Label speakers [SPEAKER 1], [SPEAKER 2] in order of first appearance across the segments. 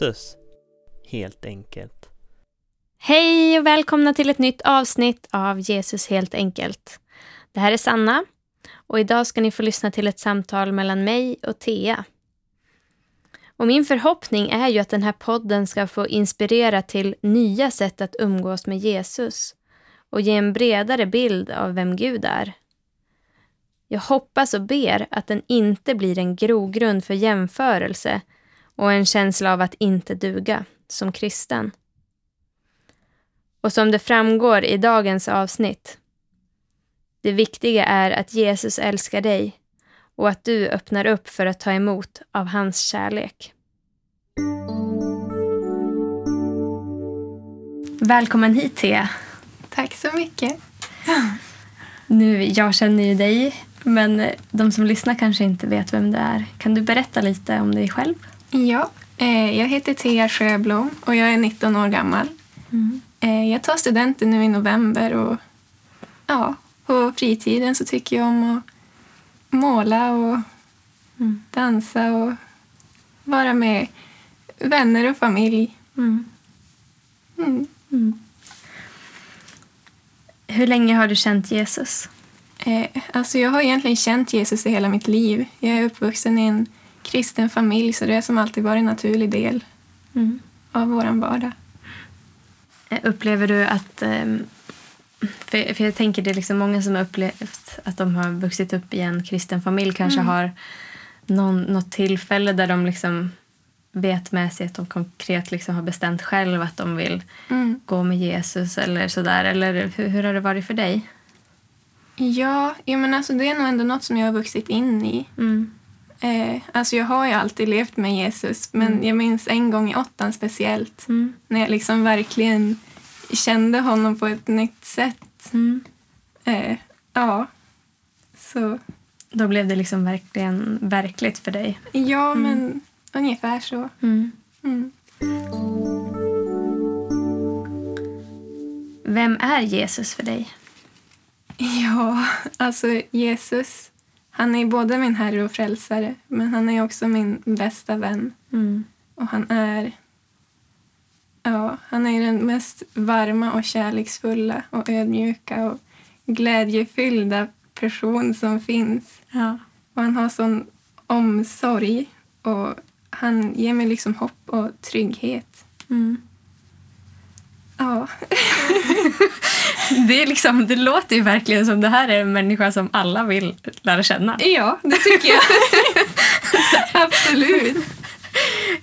[SPEAKER 1] Jesus, helt enkelt.
[SPEAKER 2] Hej och välkomna till ett nytt avsnitt av Jesus helt enkelt. Det här är Sanna och idag ska ni få lyssna till ett samtal mellan mig och Thea. Och min förhoppning är ju att den här podden ska få inspirera till nya sätt att umgås med Jesus och ge en bredare bild av vem Gud är. Jag hoppas och ber att den inte blir en grogrund för jämförelse och en känsla av att inte duga som kristen. Och som det framgår i dagens avsnitt. Det viktiga är att Jesus älskar dig och att du öppnar upp för att ta emot av hans kärlek. Välkommen hit, Thea.
[SPEAKER 3] Tack så mycket.
[SPEAKER 2] Nu, jag känner ju dig, men de som lyssnar kanske inte vet vem du är. Kan du berätta lite om dig själv?
[SPEAKER 3] Ja, eh, jag heter Thea Sjöblom och jag är 19 år gammal.
[SPEAKER 2] Mm.
[SPEAKER 3] Eh, jag tar studenten nu i november och ja, på fritiden så tycker jag om att måla och
[SPEAKER 2] Mm.
[SPEAKER 3] dansa och vara med vänner och familj.
[SPEAKER 2] Mm.
[SPEAKER 3] Mm.
[SPEAKER 2] Mm. Hur länge har du känt Jesus?
[SPEAKER 3] Eh, alltså jag har egentligen känt Jesus i hela mitt liv. Jag är uppvuxen i en kristen familj så det har som alltid varit en naturlig del
[SPEAKER 2] Mm.
[SPEAKER 3] av vår vardag.
[SPEAKER 2] Eh, Upplever du att... ehm, För, jag tänker det är liksom många som har upplevt att de har vuxit upp i en kristen familj kanske
[SPEAKER 3] Mm.
[SPEAKER 2] har någon, något tillfälle där de liksom vet med sig att de konkret liksom har bestämt själv att de vill
[SPEAKER 3] Mm.
[SPEAKER 2] gå med Jesus eller sådär. Eller hur, hur har det varit för dig?
[SPEAKER 3] Ja, ja men alltså det är nog ändå något som jag har vuxit in i.
[SPEAKER 2] Mm.
[SPEAKER 3] Eh, alltså jag har ju alltid levt med Jesus, men
[SPEAKER 2] Mm.
[SPEAKER 3] jag minns en gång i åttan speciellt
[SPEAKER 2] Mm.
[SPEAKER 3] när jag liksom verkligen kände honom på ett nytt sätt.
[SPEAKER 2] Mm.
[SPEAKER 3] Eh, ja, så
[SPEAKER 2] Då blev det liksom verkligen verkligt för dig.
[SPEAKER 3] ja,
[SPEAKER 2] Mm.
[SPEAKER 3] men ungefär så.
[SPEAKER 2] Mm.
[SPEAKER 3] Mm.
[SPEAKER 2] Vem är Jesus för dig?
[SPEAKER 3] Ja, alltså Jesus, han är både min herre och frälsare, men han är också min bästa vän.
[SPEAKER 2] Mm.
[SPEAKER 3] Och han är ja, han är den mest varma och kärleksfulla och ödmjuka och glädjefyllda person som finns.
[SPEAKER 2] Ja.
[SPEAKER 3] Och han har sån omsorg och han ger mig liksom hopp och trygghet.
[SPEAKER 2] Mm.
[SPEAKER 3] Ja,
[SPEAKER 2] Det, är liksom, det låter ju verkligen som det här är en människa som alla vill lära känna.
[SPEAKER 3] ja det tycker jag. Absolut.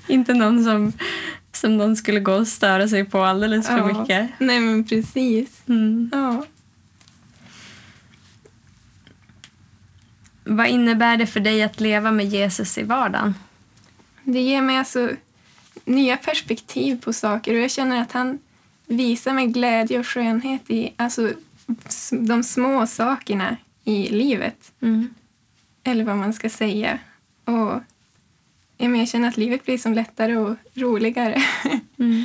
[SPEAKER 2] Inte någon som, som någon skulle gå och störa sig på alldeles för
[SPEAKER 3] Ja.
[SPEAKER 2] mycket.
[SPEAKER 3] Nej, men precis.
[SPEAKER 2] Mm.
[SPEAKER 3] Ja.
[SPEAKER 2] Vad innebär det för dig att leva med Jesus i vardagen?
[SPEAKER 3] Det ger mig alltså nya perspektiv på saker och jag känner att han visar mig glädje och skönhet i alltså, de små sakerna i livet.
[SPEAKER 2] Mm.
[SPEAKER 3] Eller vad man ska säga. Och jag känner att livet blir som lättare och roligare.
[SPEAKER 2] Mm.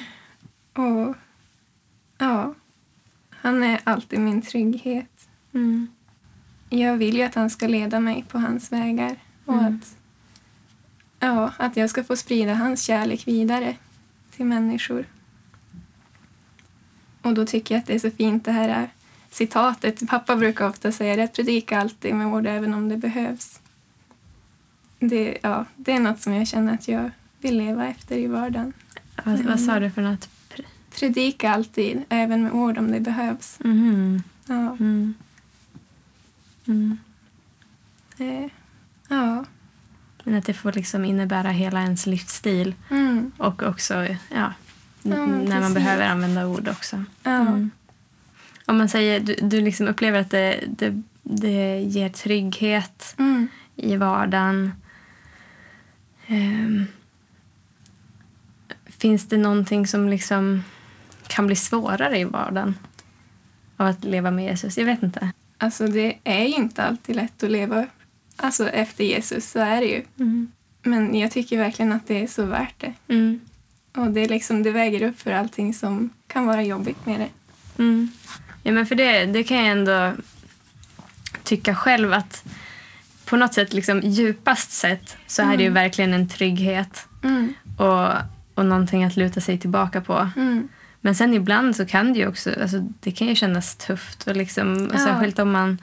[SPEAKER 3] och ja, han är alltid min trygghet.
[SPEAKER 2] Mm.
[SPEAKER 3] Jag vill ju att han ska leda mig på hans vägar och
[SPEAKER 2] Mm.
[SPEAKER 3] att, ja, att jag ska få sprida hans kärlek vidare till människor. Och då tycker jag att det är så fint det här citatet. Pappa brukar ofta säga det, att predika alltid med ord även om det behövs. Det, ja, det är något som jag känner att jag vill leva efter i vardagen.
[SPEAKER 2] Vad, vad sa du för något?
[SPEAKER 3] Predika alltid, även med ord om det behövs.
[SPEAKER 2] Mhm.
[SPEAKER 3] Ja,
[SPEAKER 2] Mm. Mm.
[SPEAKER 3] eh, ja.
[SPEAKER 2] Men att det får liksom innebära hela ens livsstil
[SPEAKER 3] Mm,
[SPEAKER 2] och också ja,
[SPEAKER 3] Ja,
[SPEAKER 2] när man behöver använda ord också.
[SPEAKER 3] ja.
[SPEAKER 2] Mm. Om man säger, du, du liksom upplever att det, det, det ger trygghet
[SPEAKER 3] Mm.
[SPEAKER 2] i vardagen. Ehm, finns det någonting som liksom kan bli svårare i vardagen av att leva med Jesus? Jag vet inte.
[SPEAKER 3] Alltså det är ju inte alltid lätt att leva alltså, efter Jesus, så är det ju.
[SPEAKER 2] Mm.
[SPEAKER 3] Men jag tycker verkligen att det är så värt det.
[SPEAKER 2] Mm.
[SPEAKER 3] Och det, är liksom, det väger upp för allting som kan vara jobbigt med det.
[SPEAKER 2] Mm. Ja, men för det, det kan jag ändå tycka själv att på något sätt, liksom, djupast sett, så är det ju
[SPEAKER 3] Mm.
[SPEAKER 2] verkligen en trygghet
[SPEAKER 3] Mm.
[SPEAKER 2] och, och någonting att luta sig tillbaka på.
[SPEAKER 3] Mm.
[SPEAKER 2] Men sen ibland så kan det ju också, alltså det kan ju kännas tufft och liksom,
[SPEAKER 3] Ja.
[SPEAKER 2] särskilt om man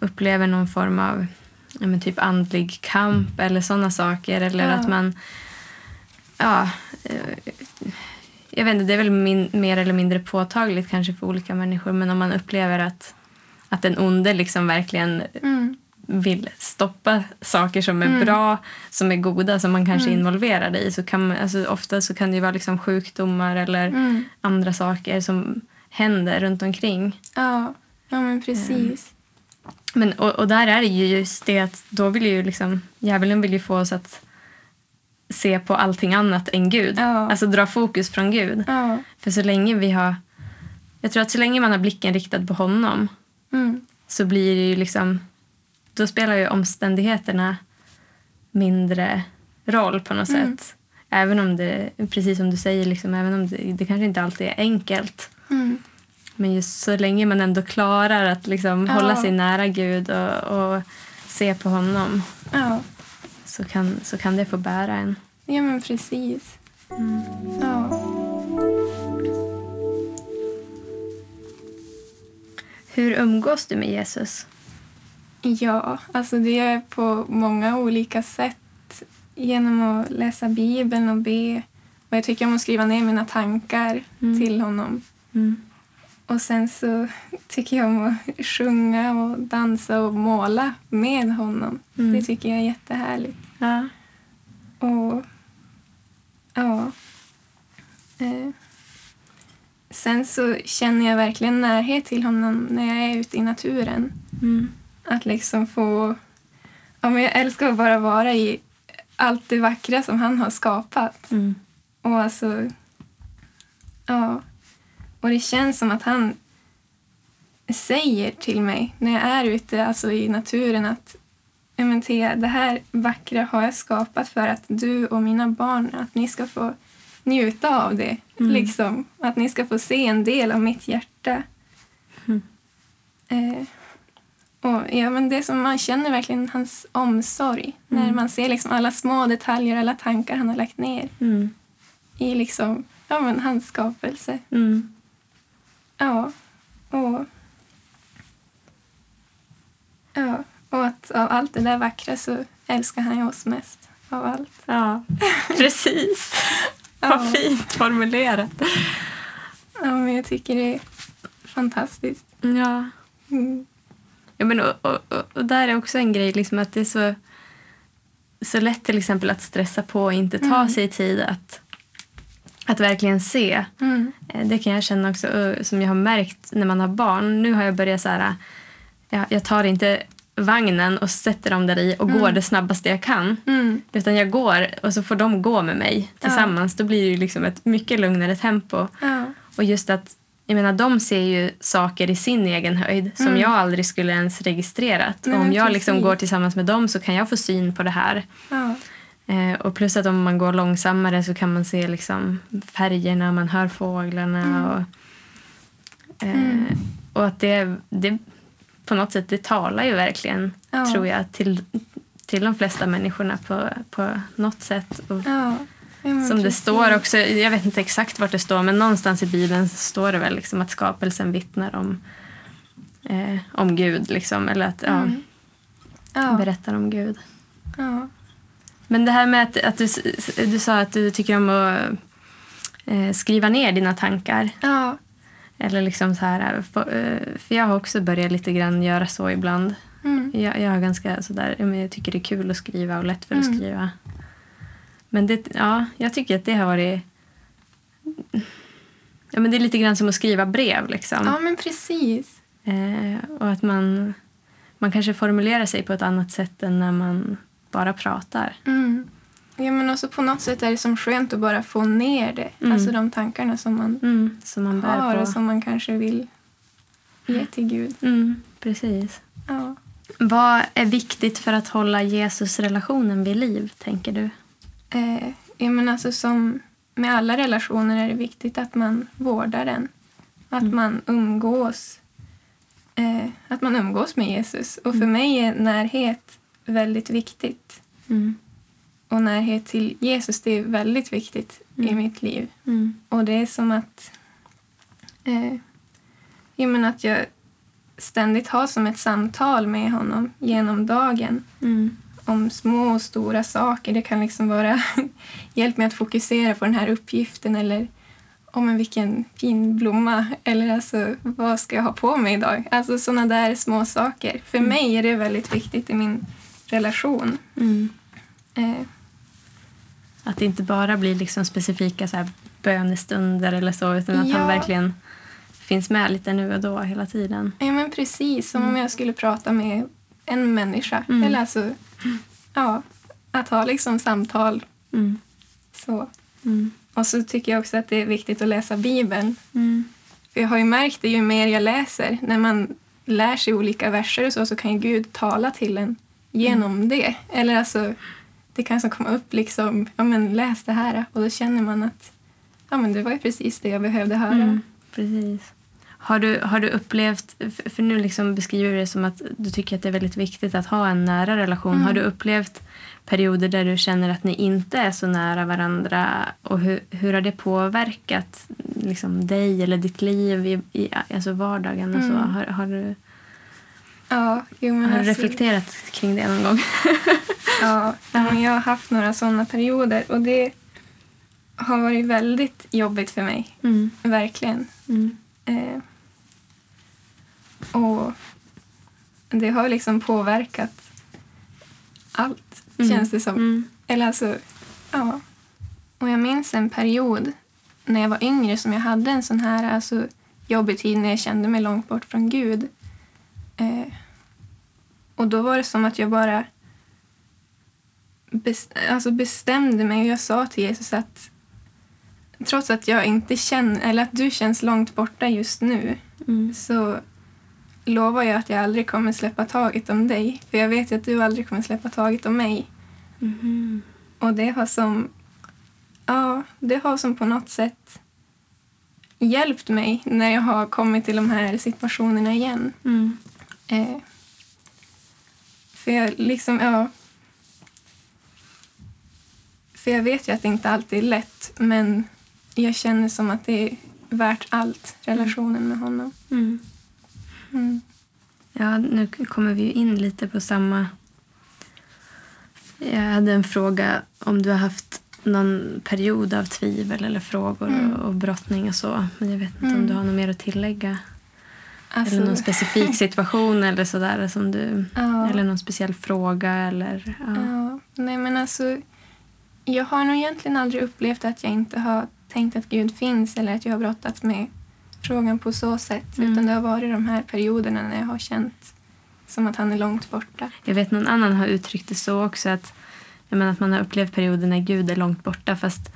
[SPEAKER 2] upplever någon form av ja, typ andlig kamp eller sådana saker eller
[SPEAKER 3] Ja.
[SPEAKER 2] att man ja, eh, jag vet inte, det är väl min, mer eller mindre påtagligt kanske för olika människor men om man upplever att, att den onde liksom verkligen
[SPEAKER 3] Mm.
[SPEAKER 2] vill stoppa saker som är
[SPEAKER 3] Mm.
[SPEAKER 2] bra, som är goda, som man kanske är
[SPEAKER 3] Mm.
[SPEAKER 2] involverad i. Så kan man, alltså, ofta så kan det ju vara liksom sjukdomar eller
[SPEAKER 3] Mm.
[SPEAKER 2] andra saker som händer runt omkring.
[SPEAKER 3] Ja. ja, men precis.
[SPEAKER 2] Men, och, och där är det ju just det att då vill ju liksom, djävulen vill ju få oss att se på allting annat än Gud.
[SPEAKER 3] Ja.
[SPEAKER 2] Alltså dra fokus från Gud.
[SPEAKER 3] Ja.
[SPEAKER 2] För så länge vi har, jag tror att så länge man har blicken riktad på honom
[SPEAKER 3] Mm.
[SPEAKER 2] så blir det ju liksom, då spelar ju omständigheterna mindre roll på något
[SPEAKER 3] Mm.
[SPEAKER 2] sätt. Även om det, precis som du säger, liksom, även om det, det kanske inte alltid är enkelt.
[SPEAKER 3] Mm.
[SPEAKER 2] Men just så länge man ändå klarar att liksom
[SPEAKER 3] Ja.
[SPEAKER 2] hålla sig nära Gud och, och se på honom så kan, så kan det få bära en.
[SPEAKER 3] Ja, men precis. Ja.
[SPEAKER 2] Hur umgås du med Jesus?
[SPEAKER 3] Ja, alltså det jag på många olika sätt. Genom att läsa Bibeln och be. Och jag tycker om att skriva ner mina tankar
[SPEAKER 2] Mm.
[SPEAKER 3] till honom.
[SPEAKER 2] Mm.
[SPEAKER 3] Och sen så tycker jag om att sjunga och dansa och måla med honom.
[SPEAKER 2] Mm.
[SPEAKER 3] Det tycker jag är jättehärligt.
[SPEAKER 2] Ja.
[SPEAKER 3] Och ja. Eh. Sen så känner jag verkligen närhet till honom när jag är ute i naturen.
[SPEAKER 2] Mm.
[SPEAKER 3] Att liksom få... Ja, men jag älskar att bara vara i allt det vackra som han har skapat.
[SPEAKER 2] Mm.
[SPEAKER 3] Och alltså... Ja. Och det känns som att han säger till mig när jag är ute alltså i naturen att "Ja, men Thea, det här vackra har jag skapat för att du och mina barn, att ni ska få njuta av det.
[SPEAKER 2] Mm.
[SPEAKER 3] Liksom. Att ni ska få se en del av mitt hjärta.
[SPEAKER 2] Mm.
[SPEAKER 3] Eh, och ja, men det som man känner verkligen hans omsorg. När
[SPEAKER 2] Mm.
[SPEAKER 3] man ser liksom alla små detaljer, alla tankar han har lagt ner
[SPEAKER 2] Mm.
[SPEAKER 3] i liksom, ja, men hans skapelse.
[SPEAKER 2] Mm.
[SPEAKER 3] Ja, och... Ja, och att av allt det där vackra så älskar han ju oss mest av allt.
[SPEAKER 2] Ja, precis.
[SPEAKER 3] Ja.
[SPEAKER 2] Vad fint formulerat.
[SPEAKER 3] Ja, men jag tycker det är fantastiskt.
[SPEAKER 2] Ja.
[SPEAKER 3] Mm.
[SPEAKER 2] Ja, men och, och, och, där är också en grej liksom att det är så, så lätt till exempel att stressa på och inte ta
[SPEAKER 3] Mm.
[SPEAKER 2] sig tid att, att verkligen se.
[SPEAKER 3] Mm.
[SPEAKER 2] Eh, Det kan jag känna också som jag har märkt när man har barn. Nu har jag börjat så här, jag, jag tar inte vagnen och sätter dem där i och
[SPEAKER 3] Mm.
[SPEAKER 2] går det snabbaste jag kan.
[SPEAKER 3] Mm.
[SPEAKER 2] Utan jag går och så får de gå med mig tillsammans. Då blir det ju liksom ett mycket lugnare tempo.
[SPEAKER 3] Ja.
[SPEAKER 2] Och just att, jag menar de ser ju saker i sin egen höjd som
[SPEAKER 3] Mm.
[SPEAKER 2] jag aldrig skulle ens registrerat. Och om
[SPEAKER 3] men
[SPEAKER 2] jag liksom går tillsammans med dem så kan jag få syn på det här.
[SPEAKER 3] Ja.
[SPEAKER 2] Eh, och plus att om man går långsammare så kan man se liksom färgerna, man hör fåglarna.
[SPEAKER 3] Mm.
[SPEAKER 2] Och, eh,
[SPEAKER 3] Mm.
[SPEAKER 2] och att det, det på något sätt det talar ju verkligen,
[SPEAKER 3] Ja.
[SPEAKER 2] tror jag, till, till de flesta människorna på, på något sätt. Och,
[SPEAKER 3] Ja. Ja,
[SPEAKER 2] som det står också, jag vet inte exakt vart det står, men någonstans i Bibeln står det väl liksom att skapelsen vittnar om, eh, om Gud. Liksom, eller att
[SPEAKER 3] Mm. Ja.
[SPEAKER 2] berättar om Gud.
[SPEAKER 3] Ja.
[SPEAKER 2] Men det här med att, att du, du sa att du tycker om att eh, skriva ner dina tankar.
[SPEAKER 3] Ja.
[SPEAKER 2] Eller liksom så här, för, eh, för jag har också börjat lite grann göra så ibland.
[SPEAKER 3] Mm.
[SPEAKER 2] Jag, jag har ganska sådär, jag tycker det är kul att skriva och lätt för att
[SPEAKER 3] Mm.
[SPEAKER 2] skriva. Men det, ja, jag tycker att det har varit... Ja, men det är lite grann som att skriva brev. Liksom.
[SPEAKER 3] ja, men precis.
[SPEAKER 2] Eh, och att man, man kanske formulerar sig på ett annat sätt än när man bara pratar.
[SPEAKER 3] Mm. Ja, men också på något sätt är det som skönt att bara få ner det.
[SPEAKER 2] Mm.
[SPEAKER 3] Alltså de tankarna som man
[SPEAKER 2] Mm, som man
[SPEAKER 3] har
[SPEAKER 2] på.
[SPEAKER 3] och som man kanske vill ge till Gud.
[SPEAKER 2] Mm, precis.
[SPEAKER 3] Ja.
[SPEAKER 2] Vad är viktigt för att hålla Jesus-relationen vid liv, tänker du?
[SPEAKER 3] Eh, ja, men alltså som med alla relationer är det viktigt att man vårdar den. Att
[SPEAKER 2] Mm.
[SPEAKER 3] man umgås eh, att man umgås med Jesus. Och för
[SPEAKER 2] Mm.
[SPEAKER 3] mig är närhet väldigt viktigt.
[SPEAKER 2] Mm.
[SPEAKER 3] Och närhet till Jesus det är väldigt viktigt i
[SPEAKER 2] Mm.
[SPEAKER 3] mitt liv.
[SPEAKER 2] Mm.
[SPEAKER 3] Och det är som att, eh, jag menar att jag ständigt har som ett samtal med honom genom dagen
[SPEAKER 2] Mm.
[SPEAKER 3] om små och stora saker. Det kan liksom vara hjälp mig att fokusera på den här uppgiften eller om en vilken fin blomma eller alltså vad ska jag ha på mig idag? Alltså sådana där små saker. För
[SPEAKER 2] Mm.
[SPEAKER 3] mig är det väldigt viktigt i min relation.
[SPEAKER 2] Mm.
[SPEAKER 3] Eh,
[SPEAKER 2] Att det inte bara blir liksom specifika så här bönestunder eller så utan att
[SPEAKER 3] Ja.
[SPEAKER 2] han verkligen finns med lite nu och då hela tiden.
[SPEAKER 3] ja men precis, som om jag skulle prata med en människa.
[SPEAKER 2] Mm.
[SPEAKER 3] Eller alltså, ja, att ha liksom samtal
[SPEAKER 2] Mm.
[SPEAKER 3] så.
[SPEAKER 2] Mm.
[SPEAKER 3] Och så tycker jag också att det är viktigt att läsa Bibeln.
[SPEAKER 2] Mm.
[SPEAKER 3] För jag har ju märkt det ju mer jag läser, när man lär sig olika verser och så, så kan ju Gud tala till en genom det. Eller alltså, det kan så komma upp liksom, ja men läs det här. Och då känner man att, ja men det var ju precis det jag behövde höra.
[SPEAKER 2] Mm. Precis. Har du, har du upplevt, för nu liksom beskriver du det som att du tycker att det är väldigt viktigt att ha en nära relation.
[SPEAKER 3] Mm.
[SPEAKER 2] Har du upplevt perioder där du känner att ni inte är så nära varandra och hur, hur har det påverkat liksom, dig eller ditt liv i, i alltså vardagen? Och så?
[SPEAKER 3] Mm.
[SPEAKER 2] Har, har, du,
[SPEAKER 3] Ja, jo,
[SPEAKER 2] har du
[SPEAKER 3] alltså-
[SPEAKER 2] reflekterat kring det någon gång?
[SPEAKER 3] Ja, men jag har haft några sådana perioder och det har varit väldigt jobbigt för mig.
[SPEAKER 2] Mm.
[SPEAKER 3] Verkligen.
[SPEAKER 2] Mm.
[SPEAKER 3] Eh, och det har liksom påverkat allt,
[SPEAKER 2] Mm.
[SPEAKER 3] känns det som.
[SPEAKER 2] Mm.
[SPEAKER 3] Eller alltså, ja. Och jag minns en period när jag var yngre som jag hade en sån här alltså, jobbig tid när jag kände mig långt bort från Gud. Eh, och då var det som att jag bara bes- alltså bestämde mig och jag sa till Jesus att trots att jag inte känner, eller att du känns långt borta just nu
[SPEAKER 2] Mm.
[SPEAKER 3] så lovar jag att jag aldrig kommer släppa taget om dig. För jag vet ju att du aldrig kommer släppa taget om mig.
[SPEAKER 2] Mhm.
[SPEAKER 3] Och det har som, ja, det har som på något sätt hjälpt mig när jag har kommit till de här situationerna igen.
[SPEAKER 2] Mm.
[SPEAKER 3] Eh, för jag liksom, ja. För jag vet ju att det inte alltid är lätt, men jag känner som att det är värt allt, relationen med honom.
[SPEAKER 2] Mm.
[SPEAKER 3] Mm.
[SPEAKER 2] Ja, nu kommer vi ju in lite på samma... Jag hade en fråga om du har haft någon period av tvivel eller frågor
[SPEAKER 3] Mm.
[SPEAKER 2] och, brottning och så. Men jag vet inte om
[SPEAKER 3] Mm.
[SPEAKER 2] du har något mer att tillägga.
[SPEAKER 3] Alltså,
[SPEAKER 2] eller någon specifik situation eller sådär som du...
[SPEAKER 3] ja.
[SPEAKER 2] Eller någon speciell fråga eller... Ja.
[SPEAKER 3] Ja, nej men alltså jag har nog egentligen aldrig upplevt att jag inte har tänkt att Gud finns eller att jag har brottats med frågan på så sätt.
[SPEAKER 2] Mm.
[SPEAKER 3] Utan det har varit de här perioderna när jag har känt som att han är långt borta.
[SPEAKER 2] Jag vet någon annan har uttryckt det så också att, jag menar, att man har upplevt perioder när Gud är långt borta fast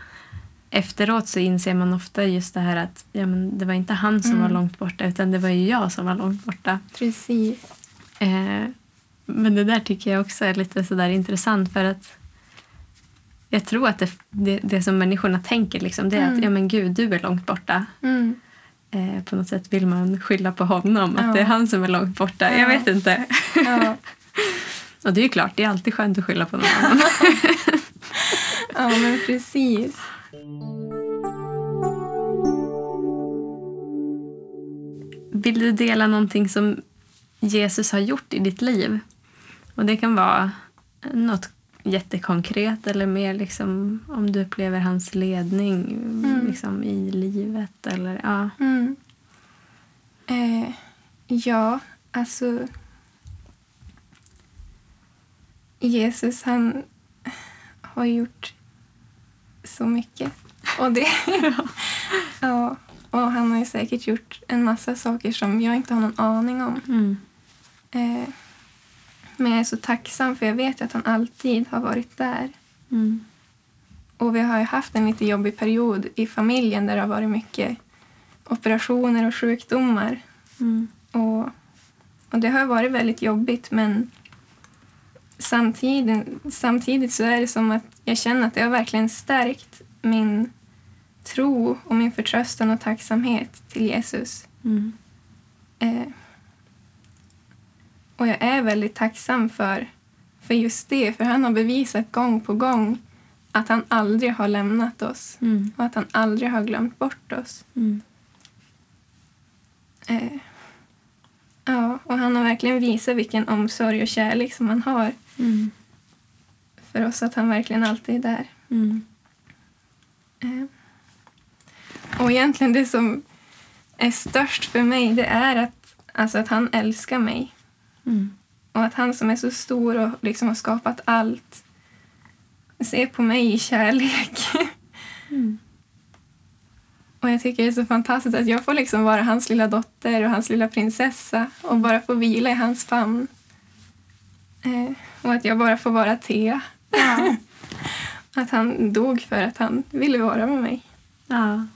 [SPEAKER 2] efteråt så inser man ofta just det här att ja, men det var inte han som
[SPEAKER 3] Mm.
[SPEAKER 2] var långt borta utan det var ju jag som var långt borta.
[SPEAKER 3] Precis.
[SPEAKER 2] Eh, men det där tycker jag också är lite sådär intressant för att jag tror att det, det, det som människorna tänker liksom, det är
[SPEAKER 3] Mm.
[SPEAKER 2] att ja, men Gud, du är långt borta.
[SPEAKER 3] Mm.
[SPEAKER 2] Eh, på något sätt vill man skylla på honom,
[SPEAKER 3] Ja.
[SPEAKER 2] att det är han som är långt borta.
[SPEAKER 3] Ja.
[SPEAKER 2] Jag vet inte.
[SPEAKER 3] Ja.
[SPEAKER 2] Och det är ju klart, det är alltid skönt att skylla på någon annan.
[SPEAKER 3] ja, men precis.
[SPEAKER 2] Vill du dela någonting som Jesus har gjort i ditt liv? Och Det kan vara något jättekonkret eller mer liksom om du upplever hans ledning
[SPEAKER 3] Mm.
[SPEAKER 2] liksom, i livet. Eller, ja.
[SPEAKER 3] Mm. Eh, ja, alltså... Jesus, han har gjort så mycket. Och det... ja, och han har ju säkert gjort en massa saker som jag inte har någon aning om.
[SPEAKER 2] Mm.
[SPEAKER 3] Eh, men jag är så tacksam för jag vet att han alltid har varit där.
[SPEAKER 2] Mm.
[SPEAKER 3] Och vi har ju haft en lite jobbig period i familjen där det har varit mycket operationer och sjukdomar.
[SPEAKER 2] Mm.
[SPEAKER 3] Och, och det har varit väldigt jobbigt men samtidigt, samtidigt så är det som att jag känner att det har verkligen stärkt min tro och min förtröstan och tacksamhet till Jesus.
[SPEAKER 2] Mm.
[SPEAKER 3] Eh, och jag är väldigt tacksam för, för just det, för han har bevisat gång på gång att han aldrig har lämnat oss
[SPEAKER 2] Mm.
[SPEAKER 3] och att han aldrig har glömt bort oss.
[SPEAKER 2] Mm.
[SPEAKER 3] Eh, ja, och han har verkligen visat vilken omsorg och kärlek som han har
[SPEAKER 2] Mm.
[SPEAKER 3] för oss, att han verkligen alltid är där.
[SPEAKER 2] Mm.
[SPEAKER 3] Eh, och egentligen det som är störst för mig, det är att, alltså att han älskar mig.
[SPEAKER 2] Mm.
[SPEAKER 3] Och att han som är så stor och liksom har skapat allt ser på mig i kärlek.
[SPEAKER 2] Mm.
[SPEAKER 3] Och jag tycker det är så fantastiskt att jag får liksom vara hans lilla dotter och hans lilla prinsessa och bara få vila i hans famn. Eh, och att jag bara får vara Thea.
[SPEAKER 2] Ja.
[SPEAKER 3] Att han dog för att han ville vara med mig.
[SPEAKER 2] ja.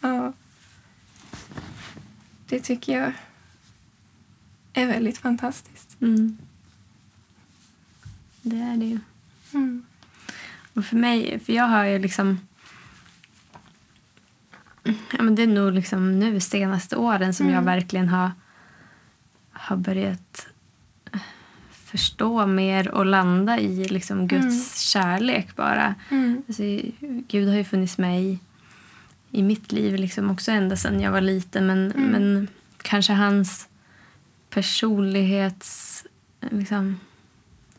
[SPEAKER 3] Ja. Det tycker jag är väldigt fantastiskt.
[SPEAKER 2] Mm. Det är det ju.
[SPEAKER 3] Mm.
[SPEAKER 2] Och för mig, för jag har ju liksom... Ja, men det är nog liksom nu senaste åren som jag
[SPEAKER 3] Mm.
[SPEAKER 2] verkligen har, har börjat förstå mer och landa i liksom Guds
[SPEAKER 3] Mm.
[SPEAKER 2] kärlek bara.
[SPEAKER 3] Mm.
[SPEAKER 2] Alltså, Gud har ju funnits med i, i mitt liv liksom också ända sedan jag var liten. Men,
[SPEAKER 3] Mm.
[SPEAKER 2] men kanske hans personlighets... Liksom,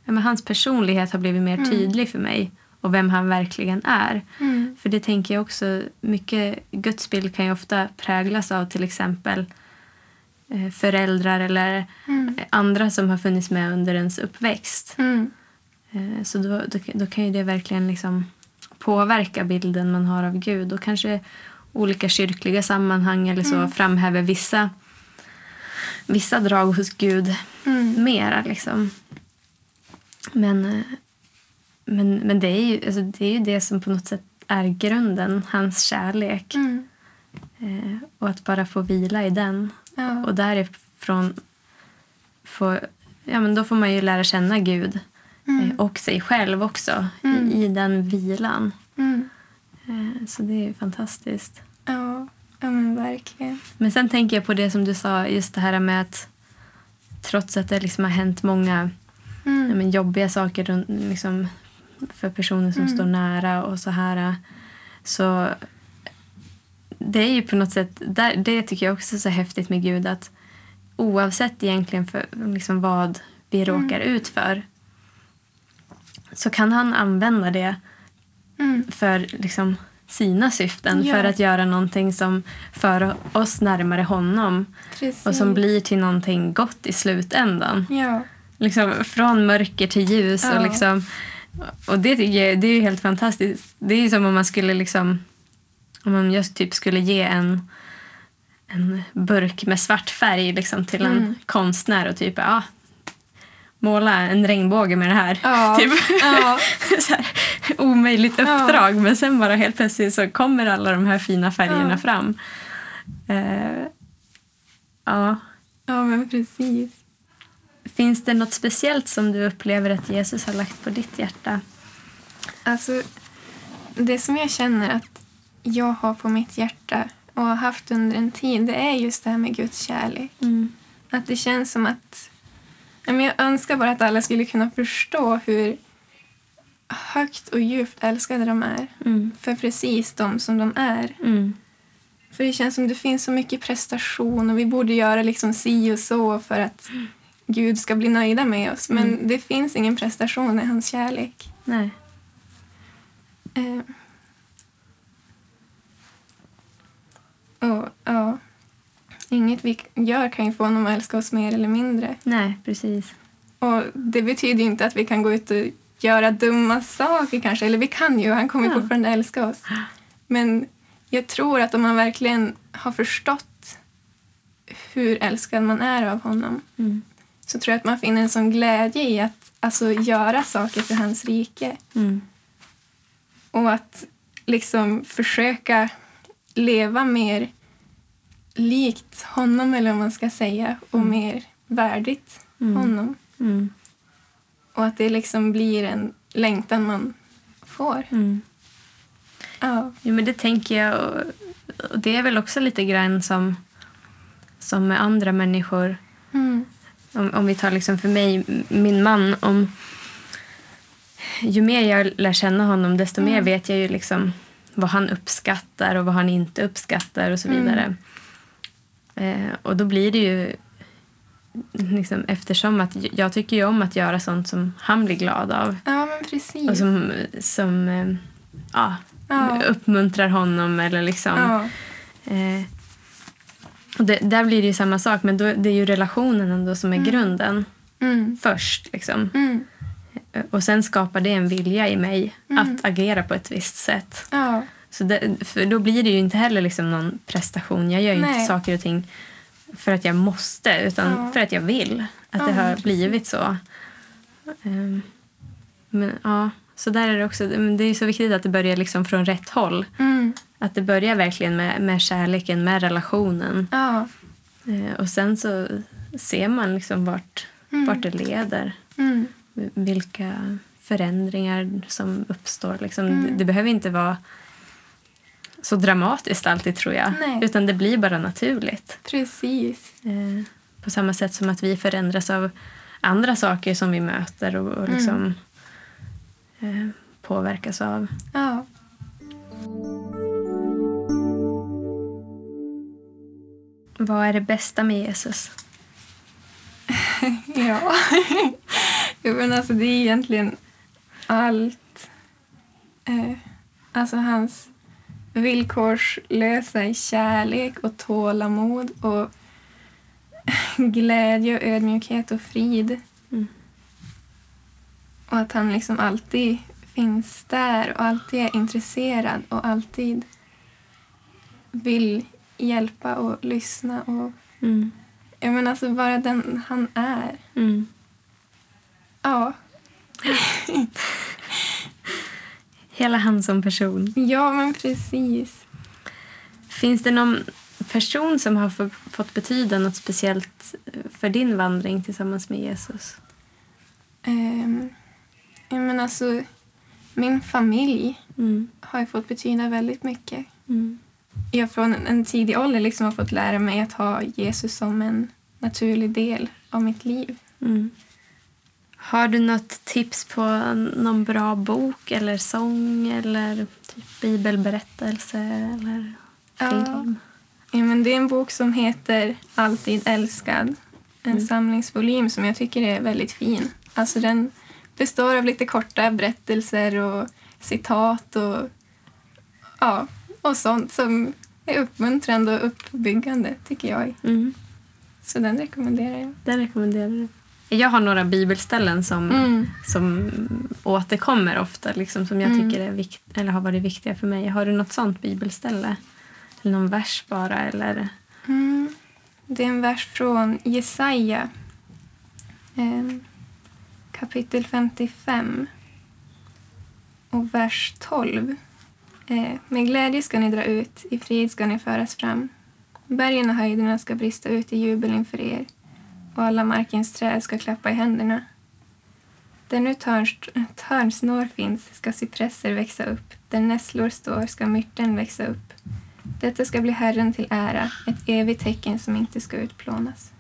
[SPEAKER 2] ja, men hans personlighet har blivit mer
[SPEAKER 3] Mm.
[SPEAKER 2] tydlig för mig och vem han verkligen är.
[SPEAKER 3] Mm.
[SPEAKER 2] För det tänker jag också, mycket gudsbild kan ju ofta präglas av till exempel eh, föräldrar eller
[SPEAKER 3] Mm.
[SPEAKER 2] andra som har funnits med under ens uppväxt.
[SPEAKER 3] Mm.
[SPEAKER 2] Eh, Så då, då, då kan ju det verkligen liksom påverka bilden man har av Gud. Och kanske olika kyrkliga sammanhang eller så
[SPEAKER 3] Mm.
[SPEAKER 2] framhäver vissa, vissa drag hos Gud
[SPEAKER 3] Mm.
[SPEAKER 2] mera. Liksom. Men, eh, men, men det, är ju, alltså det är ju det som på något sätt är grunden, hans kärlek.
[SPEAKER 3] Mm.
[SPEAKER 2] Eh, och att bara få vila i den.
[SPEAKER 3] Ja.
[SPEAKER 2] Och därifrån få, ja, men då får man ju lära känna Gud
[SPEAKER 3] Mm.
[SPEAKER 2] eh, och sig själv också
[SPEAKER 3] Mm.
[SPEAKER 2] i, i den vilan.
[SPEAKER 3] Mm.
[SPEAKER 2] Eh, Så det är ju fantastiskt.
[SPEAKER 3] Ja. Ja, men verkligen.
[SPEAKER 2] Men sen tänker jag på det som du sa, just det här med att trots att det liksom har hänt många ja,
[SPEAKER 3] Mm.
[SPEAKER 2] men, jobbiga saker runt, liksom, för personer som
[SPEAKER 3] Mm.
[SPEAKER 2] står nära och så här så det är ju på något sätt, där, det tycker jag också är så häftigt med Gud att oavsett egentligen för liksom vad vi
[SPEAKER 3] Mm.
[SPEAKER 2] råkar ut för så kan han använda det
[SPEAKER 3] Mm.
[SPEAKER 2] för liksom sina syften
[SPEAKER 3] Ja.
[SPEAKER 2] för att göra någonting som för oss närmare honom
[SPEAKER 3] Precis.
[SPEAKER 2] och som blir till någonting gott i slutändan.
[SPEAKER 3] Ja.
[SPEAKER 2] Liksom från mörker till ljus.
[SPEAKER 3] Ja.
[SPEAKER 2] Och, liksom, och det tycker jag det är ju helt fantastiskt. Det är ju som om man skulle liksom om man just typ skulle ge en, en burk med svart färg liksom, till en
[SPEAKER 3] Mm.
[SPEAKER 2] konstnär och typ ja, måla en regnbåge med det här.
[SPEAKER 3] Ja.
[SPEAKER 2] Typ.
[SPEAKER 3] Ja.
[SPEAKER 2] så här, omöjligt
[SPEAKER 3] Ja.
[SPEAKER 2] uppdrag men sen bara helt plötsligt så kommer alla de här fina färgerna
[SPEAKER 3] Ja.
[SPEAKER 2] fram. Eh, ja.
[SPEAKER 3] ja, men precis.
[SPEAKER 2] Finns det något speciellt som du upplever att Jesus har lagt på ditt hjärta?
[SPEAKER 3] Alltså, det som jag känner att jag har på mitt hjärta och har haft under en tid, det är just det här med Guds kärlek. Att det känns som att... men Jag önskar bara att alla skulle kunna förstå hur högt och djupt älskade de är.
[SPEAKER 2] Mm.
[SPEAKER 3] För precis de som de är.
[SPEAKER 2] Mm.
[SPEAKER 3] För det känns som det finns så mycket prestation och vi borde göra liksom si och så för att Gud ska bli nöjda med oss. Men
[SPEAKER 2] Mm.
[SPEAKER 3] det finns ingen prestation i hans kärlek.
[SPEAKER 2] Nej.
[SPEAKER 3] Eh. Och ja, inget vi gör kan ju få honom att älska oss mer eller mindre.
[SPEAKER 2] Nej, precis.
[SPEAKER 3] Och det betyder ju inte att vi kan gå ut och göra dumma saker kanske. Eller vi kan ju, han kommer
[SPEAKER 2] Ja.
[SPEAKER 3] fortfarande älska oss. Men jag tror att om man verkligen har förstått hur älskad man är av honom
[SPEAKER 2] Mm.
[SPEAKER 3] så tror jag att man finner en sån glädje i att alltså, göra saker för hans rike.
[SPEAKER 2] Mm.
[SPEAKER 3] Och att liksom försöka leva mer likt honom, eller vad man ska säga, och
[SPEAKER 2] Mm.
[SPEAKER 3] mer värdigt
[SPEAKER 2] Mm.
[SPEAKER 3] honom.
[SPEAKER 2] Mm.
[SPEAKER 3] Och att det liksom blir en längtan man får.
[SPEAKER 2] Mm.
[SPEAKER 3] Ja.
[SPEAKER 2] Jo, men det tänker jag. Och, det är väl också lite grann som, som med andra människor.
[SPEAKER 3] Mm.
[SPEAKER 2] Om, om vi tar liksom för mig, min man. Om, ju mer jag lär känna honom desto mer
[SPEAKER 3] Mm.
[SPEAKER 2] vet jag ju liksom vad han uppskattar och vad han inte uppskattar och så
[SPEAKER 3] Mm.
[SPEAKER 2] Eh, och då blir det ju liksom, eftersom att jag tycker ju om att göra sånt som han blir glad av
[SPEAKER 3] Ja, men precis.
[SPEAKER 2] och som, som eh, ja,
[SPEAKER 3] ja.
[SPEAKER 2] uppmuntrar honom eller liksom
[SPEAKER 3] Ja.
[SPEAKER 2] Eh, och det, där blir det ju samma sak, men då, det är ju relationen ändå som är
[SPEAKER 3] Mm.
[SPEAKER 2] grunden
[SPEAKER 3] Mm.
[SPEAKER 2] först. Liksom.
[SPEAKER 3] Mm.
[SPEAKER 2] Eh, Och sen skapar det en vilja i mig
[SPEAKER 3] Mm.
[SPEAKER 2] att agera på ett visst sätt.
[SPEAKER 3] Ja.
[SPEAKER 2] Så det, för då blir det ju inte heller liksom någon prestation. Jag gör ju inte
[SPEAKER 3] Nej.
[SPEAKER 2] saker och ting för att jag måste, utan
[SPEAKER 3] Ja.
[SPEAKER 2] för att jag vill. Att
[SPEAKER 3] Ja,
[SPEAKER 2] det har blivit så. Ehm, men ja, så där är det också. men Det är så viktigt att det börjar liksom från rätt håll.
[SPEAKER 3] Mm.
[SPEAKER 2] Att det börjar verkligen med, med kärleken, med relationen.
[SPEAKER 3] Ja.
[SPEAKER 2] Eh, och sen så ser man liksom vart,
[SPEAKER 3] Mm.
[SPEAKER 2] vart det leder.
[SPEAKER 3] Mm.
[SPEAKER 2] Vilka förändringar som uppstår. Liksom.
[SPEAKER 3] Mm.
[SPEAKER 2] Det, det behöver inte vara så dramatiskt alltid tror jag.
[SPEAKER 3] Nej.
[SPEAKER 2] Utan det blir bara naturligt.
[SPEAKER 3] Precis.
[SPEAKER 2] Eh, på samma sätt som att vi förändras av andra saker som vi möter och, och
[SPEAKER 3] Mm.
[SPEAKER 2] liksom, eh, påverkas av.
[SPEAKER 3] Ja.
[SPEAKER 2] Vad är det bästa med Jesus?
[SPEAKER 3] Ja. jo, men alltså det är egentligen allt. Eh, alltså hans villkorslösa kärlek och tålamod och glädje och ödmjukhet och frid.
[SPEAKER 2] Mm.
[SPEAKER 3] Och att han liksom alltid finns där och alltid är intresserad och alltid vill hjälpa och lyssna och
[SPEAKER 2] Mm.
[SPEAKER 3] jag menar alltså bara den han är.
[SPEAKER 2] Mm.
[SPEAKER 3] Ja,
[SPEAKER 2] Hela han som person.
[SPEAKER 3] ja men precis.
[SPEAKER 2] Finns det någon person som har få- fått betyda något speciellt för din vandring tillsammans med Jesus?
[SPEAKER 3] Um, men alltså, min familj
[SPEAKER 2] Mm.
[SPEAKER 3] har fått betyda väldigt mycket.
[SPEAKER 2] Mm.
[SPEAKER 3] Jag från en tidig ålder liksom har fått lära mig att ha Jesus som en naturlig del av mitt liv.
[SPEAKER 2] Mm. Har du något tips på någon bra bok eller sång eller typ bibelberättelse eller
[SPEAKER 3] Ja.
[SPEAKER 2] film?
[SPEAKER 3] Ja, men det är en bok som heter Alltid älskad. En
[SPEAKER 2] Mm.
[SPEAKER 3] samlingsvolym som jag tycker är väldigt fin. Alltså den består av lite korta berättelser och citat och, ja, och sånt som är uppmuntrande och uppbyggande tycker jag.
[SPEAKER 2] Mm.
[SPEAKER 3] Så den rekommenderar jag.
[SPEAKER 2] Den rekommenderar du. Jag har några bibelställen som,
[SPEAKER 3] Mm.
[SPEAKER 2] som återkommer ofta, liksom, som jag
[SPEAKER 3] Mm.
[SPEAKER 2] tycker är vikt, eller har varit viktiga för mig. Har du något sånt bibelställe? Eller någon vers bara? Eller?
[SPEAKER 3] Mm. Det är en vers från Jesaja, eh, kapitel 55 och vers 12. Eh, med glädje ska ni dra ut, i frid ska ni föras fram. Bergen och höjderna ska brista ut i jubel inför er och alla markens träd ska klappa i händerna. Där nu törnsnår finns ska cypresser växa upp, där nässlor står ska myrten växa upp. Detta ska bli Herren till ära, ett evigt tecken som inte ska utplånas.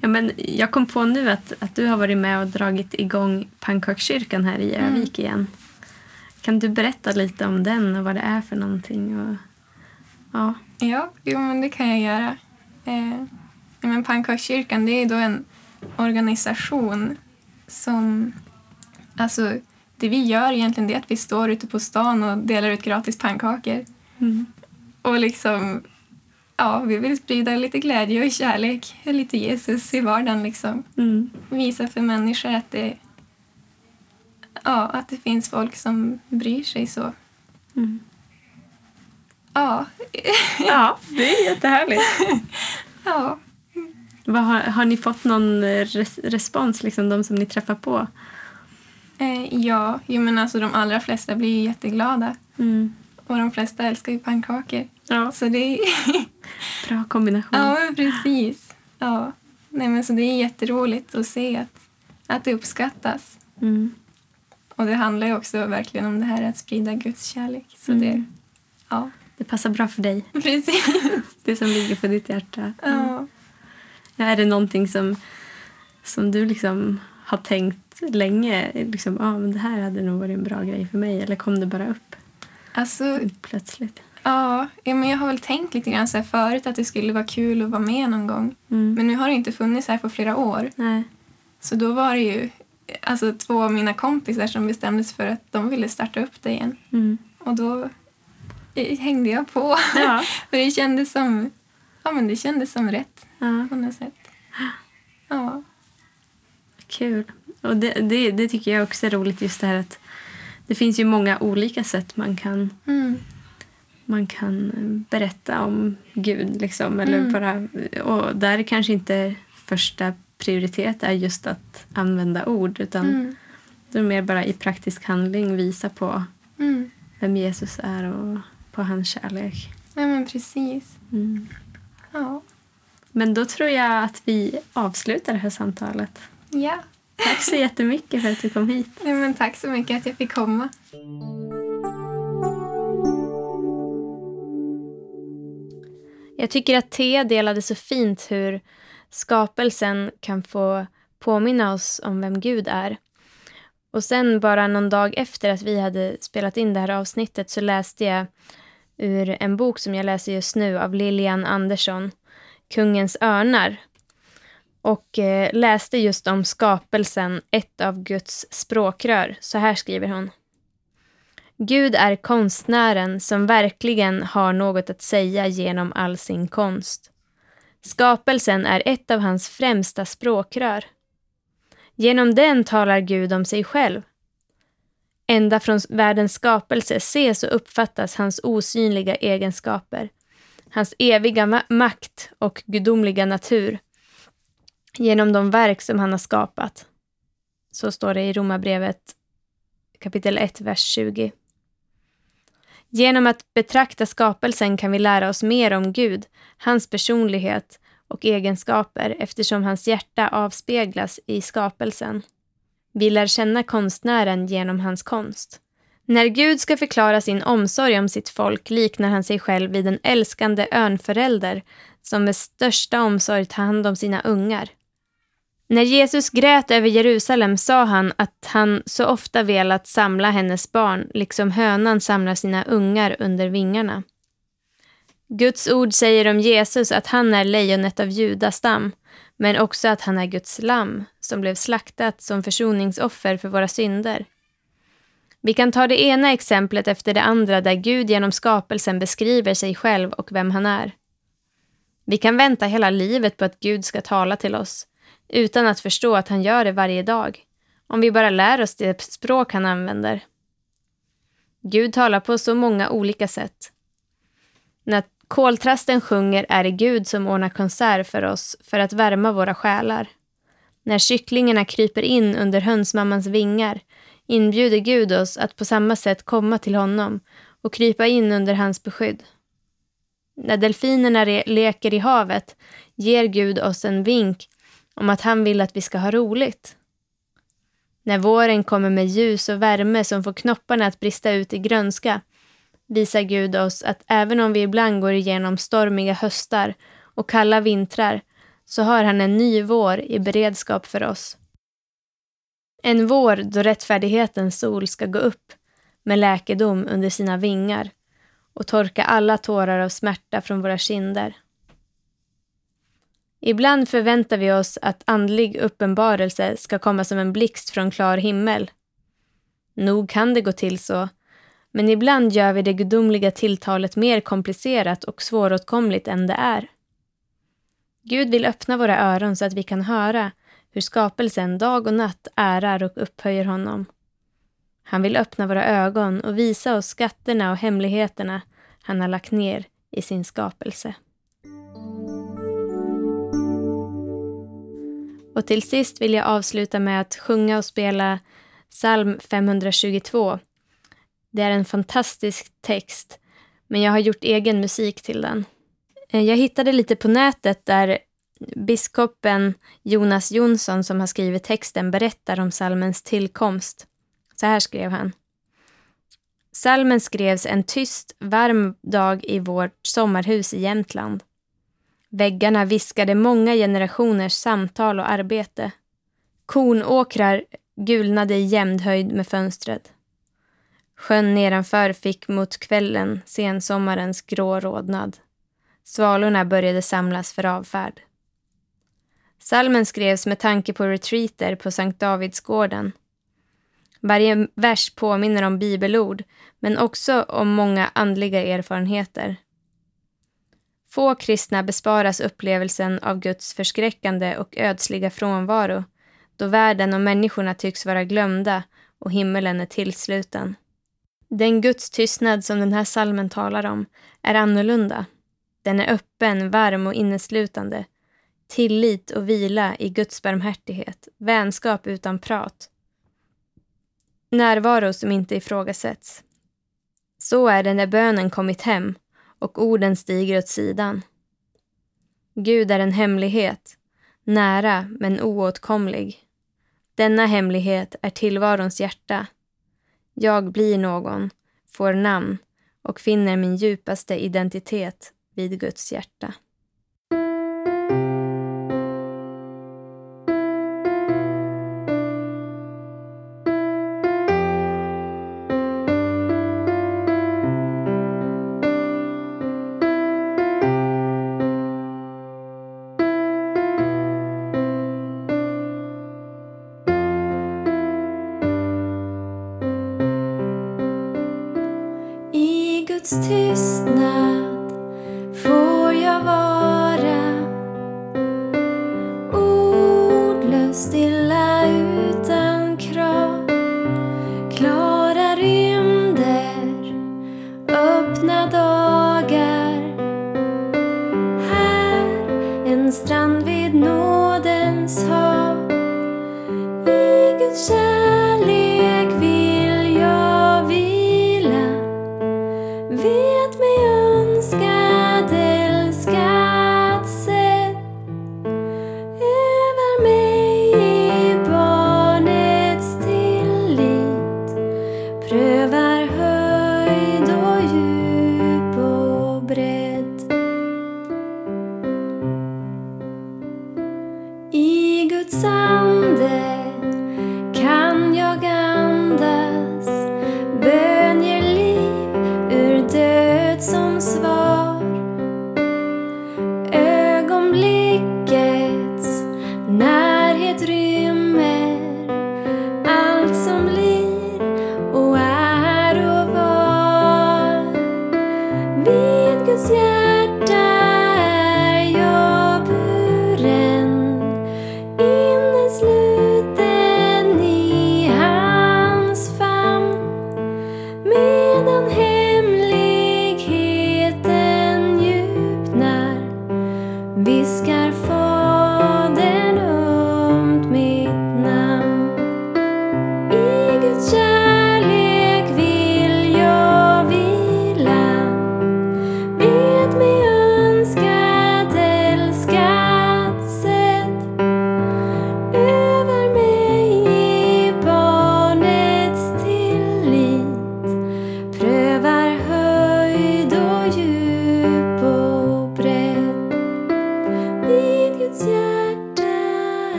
[SPEAKER 2] Ja, men jag kom på nu att, att du har varit med och dragit igång pannkakskyrkan här i
[SPEAKER 3] Mm.
[SPEAKER 2] Övik igen. Kan du berätta lite om den och vad det är för någonting? Och, ja.
[SPEAKER 3] Ja, jo, men det kan jag göra. Eh, men Pannkakskyrkan det är då en organisation som... Alltså, det vi gör egentligen är att vi står ute på stan och delar ut gratis pannkakor.
[SPEAKER 2] Mm.
[SPEAKER 3] Och liksom... Ja, vi vill sprida lite glädje och kärlek, lite Jesus i vardagen. Liksom.
[SPEAKER 2] Mm.
[SPEAKER 3] Visa för människor att det, ja, att det finns folk som bryr sig så.
[SPEAKER 2] Mm.
[SPEAKER 3] Ja,
[SPEAKER 2] Ja, det är jättehärligt.
[SPEAKER 3] ja.
[SPEAKER 2] Vad har, har ni fått någon res, respons, liksom, de som ni träffar på?
[SPEAKER 3] Eh, ja, jo, men alltså de allra flesta blir ju jätteglada.
[SPEAKER 2] Mm.
[SPEAKER 3] Och de flesta älskar ju pannkakor.
[SPEAKER 2] Ja,
[SPEAKER 3] Så det är...
[SPEAKER 2] bra kombination.
[SPEAKER 3] ja, men precis. Ja. Nej, men så det är jätteroligt att se att, att det uppskattas.
[SPEAKER 2] Mm.
[SPEAKER 3] Och det handlar ju också verkligen om det här att sprida Guds kärlek. Så det,
[SPEAKER 2] Mm.
[SPEAKER 3] ja,
[SPEAKER 2] Det passar bra för dig.
[SPEAKER 3] precis.
[SPEAKER 2] Det som ligger på ditt hjärta.
[SPEAKER 3] Ja.
[SPEAKER 2] Är det någonting som, som du liksom har tänkt länge? Liksom, ah, men det här hade nog varit en bra grej för mig. Eller kom det bara upp
[SPEAKER 3] Alltså,
[SPEAKER 2] plötsligt?
[SPEAKER 3] ja, ja, men jag har väl tänkt lite grann så förut att det skulle vara kul att vara med någon gång.
[SPEAKER 2] Mm.
[SPEAKER 3] Men nu har det inte funnits här på flera år.
[SPEAKER 2] Nej.
[SPEAKER 3] Så då var det ju alltså, två av mina kompisar som bestämde sig för att de ville starta upp det igen.
[SPEAKER 2] Mm.
[SPEAKER 3] Och då eh, hängde jag på.
[SPEAKER 2] Ja.
[SPEAKER 3] för det kändes som, ja, men det kändes som rätt
[SPEAKER 2] ja.
[SPEAKER 3] på något sätt. Ja.
[SPEAKER 2] Kul. Och det, det, det tycker jag också är roligt just det här att det finns ju många olika sätt man kan,
[SPEAKER 3] Mm.
[SPEAKER 2] man kan eh, berätta om Gud. Liksom, eller
[SPEAKER 3] Mm.
[SPEAKER 2] bara, och där kanske inte första prioritet är just att använda ord utan
[SPEAKER 3] Mm.
[SPEAKER 2] det är mer bara i praktisk handling visa på
[SPEAKER 3] Mm.
[SPEAKER 2] vem Jesus är och på hans kärlek.
[SPEAKER 3] Ja, men precis.
[SPEAKER 2] Mm.
[SPEAKER 3] Ja.
[SPEAKER 2] Men då tror jag att vi avslutar det här samtalet.
[SPEAKER 3] ja.
[SPEAKER 2] Tack så jättemycket för att du kom hit.
[SPEAKER 3] ja men tack så mycket att jag fick komma.
[SPEAKER 2] Jag tycker att Thea delade så fint hur skapelsen kan få påminna oss om vem Gud är. Och sen bara någon dag efter att vi hade spelat in det här avsnittet så läste jag ur en bok som jag läser just nu av Lilian Andersson, Kungens örnar. Och eh, läste just om skapelsen, ett av Guds språkrör. Så här skriver hon. Gud är konstnären som verkligen har något att säga genom all sin konst. Skapelsen är ett av hans främsta språkrör. Genom den talar Gud om sig själv. Ända från världens skapelse ses och uppfattas hans osynliga egenskaper, hans eviga ma- makt och gudomliga natur genom de verk som han har skapat. Så står det i Romarbrevet kapitel 1, vers 20. Genom att betrakta skapelsen kan vi lära oss mer om Gud, hans personlighet och egenskaper eftersom hans hjärta avspeglas i skapelsen. Vi lär känna konstnären genom hans konst. När Gud ska förklara sin omsorg om sitt folk liknar han sig själv vid en älskande örnförälder som med största omsorg tar hand om sina ungar. När Jesus grät över Jerusalem sa han att han så ofta velat samla hennes barn, liksom hönan samlar sina ungar under vingarna. Guds ord säger om Jesus att han är lejonet av judastam, men också att han är Guds lamm som blev slaktat som försoningsoffer för våra synder. Vi kan ta det ena exemplet efter det andra där Gud genom skapelsen beskriver sig själv och vem han är. Vi kan vänta hela livet på att Gud ska tala till oss, utan att förstå att han gör det varje dag, om vi bara lär oss det språk han använder. Gud talar på så många olika sätt. När koltrasten sjunger är det Gud som ordnar konsert för oss för att värma våra själar. När kycklingarna kryper in under hönsmammans vingar inbjuder Gud oss att på samma sätt komma till honom och krypa in under hans beskydd. När delfinerna leker i havet ger Gud oss en vink om att han vill att vi ska ha roligt. När våren kommer med ljus och värme som får knopparna att brista ut i grönska visar Gud oss att även om vi ibland går igenom stormiga höstar och kalla vintrar så har han en ny vår i beredskap för oss. En vår då rättfärdighetens sol ska gå upp med läkedom under sina vingar och torka alla tårar av smärta från våra kinder. Ibland förväntar vi oss att andlig uppenbarelse ska komma som en blixt från klar himmel. Nog kan det gå till så, men ibland gör vi det gudomliga tilltalet mer komplicerat och svåråtkomligt än det är. Gud vill öppna våra öron så att vi kan höra hur skapelsen dag och natt ärar och upphöjer honom. Han vill öppna våra ögon och visa oss skatterna och hemligheterna han har lagt ner i sin skapelse. Och till sist vill jag avsluta med att sjunga och spela psalm 522. Det är en fantastisk text, men jag har gjort egen musik till den. Eh, jag hittade lite på nätet där biskopen Jonas Jonsson som har skrivit texten berättar om psalmens tillkomst. Så här skrev han. Salmen skrevs en tyst, varm dag i vårt sommarhus i Jämtland. Väggarna viskade många generationers samtal och arbete. Kornåkrar gulnade i jämnhöjd med fönstret. Sjön nedanför fick mot kvällen sensommarens grå rodnad. Svalorna började samlas för avfärd. Salmen skrevs med tanke på retreater på Sankt Davidsgården. Varje vers påminner om bibelord, men också om många andliga erfarenheter. Få kristna besparas upplevelsen av Guds förskräckande och ödsliga frånvaro, då världen och människorna tycks vara glömda och himmelen är tillsluten. Den Guds tystnad som den här salmen talar om är annorlunda. Den är öppen, varm och inneslutande. Tillit och vila i Guds barmhärtighet, vänskap utan prat. Närvaro som inte ifrågasätts. Så är det när bönen kommit hem och orden stiger åt sidan. Gud är en hemlighet, nära men oåtkomlig. Denna hemlighet är tillvarons hjärta. Jag blir någon, får namn och finner min djupaste identitet vid Guds hjärta.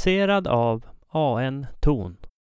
[SPEAKER 1] Producerad av AN Ton.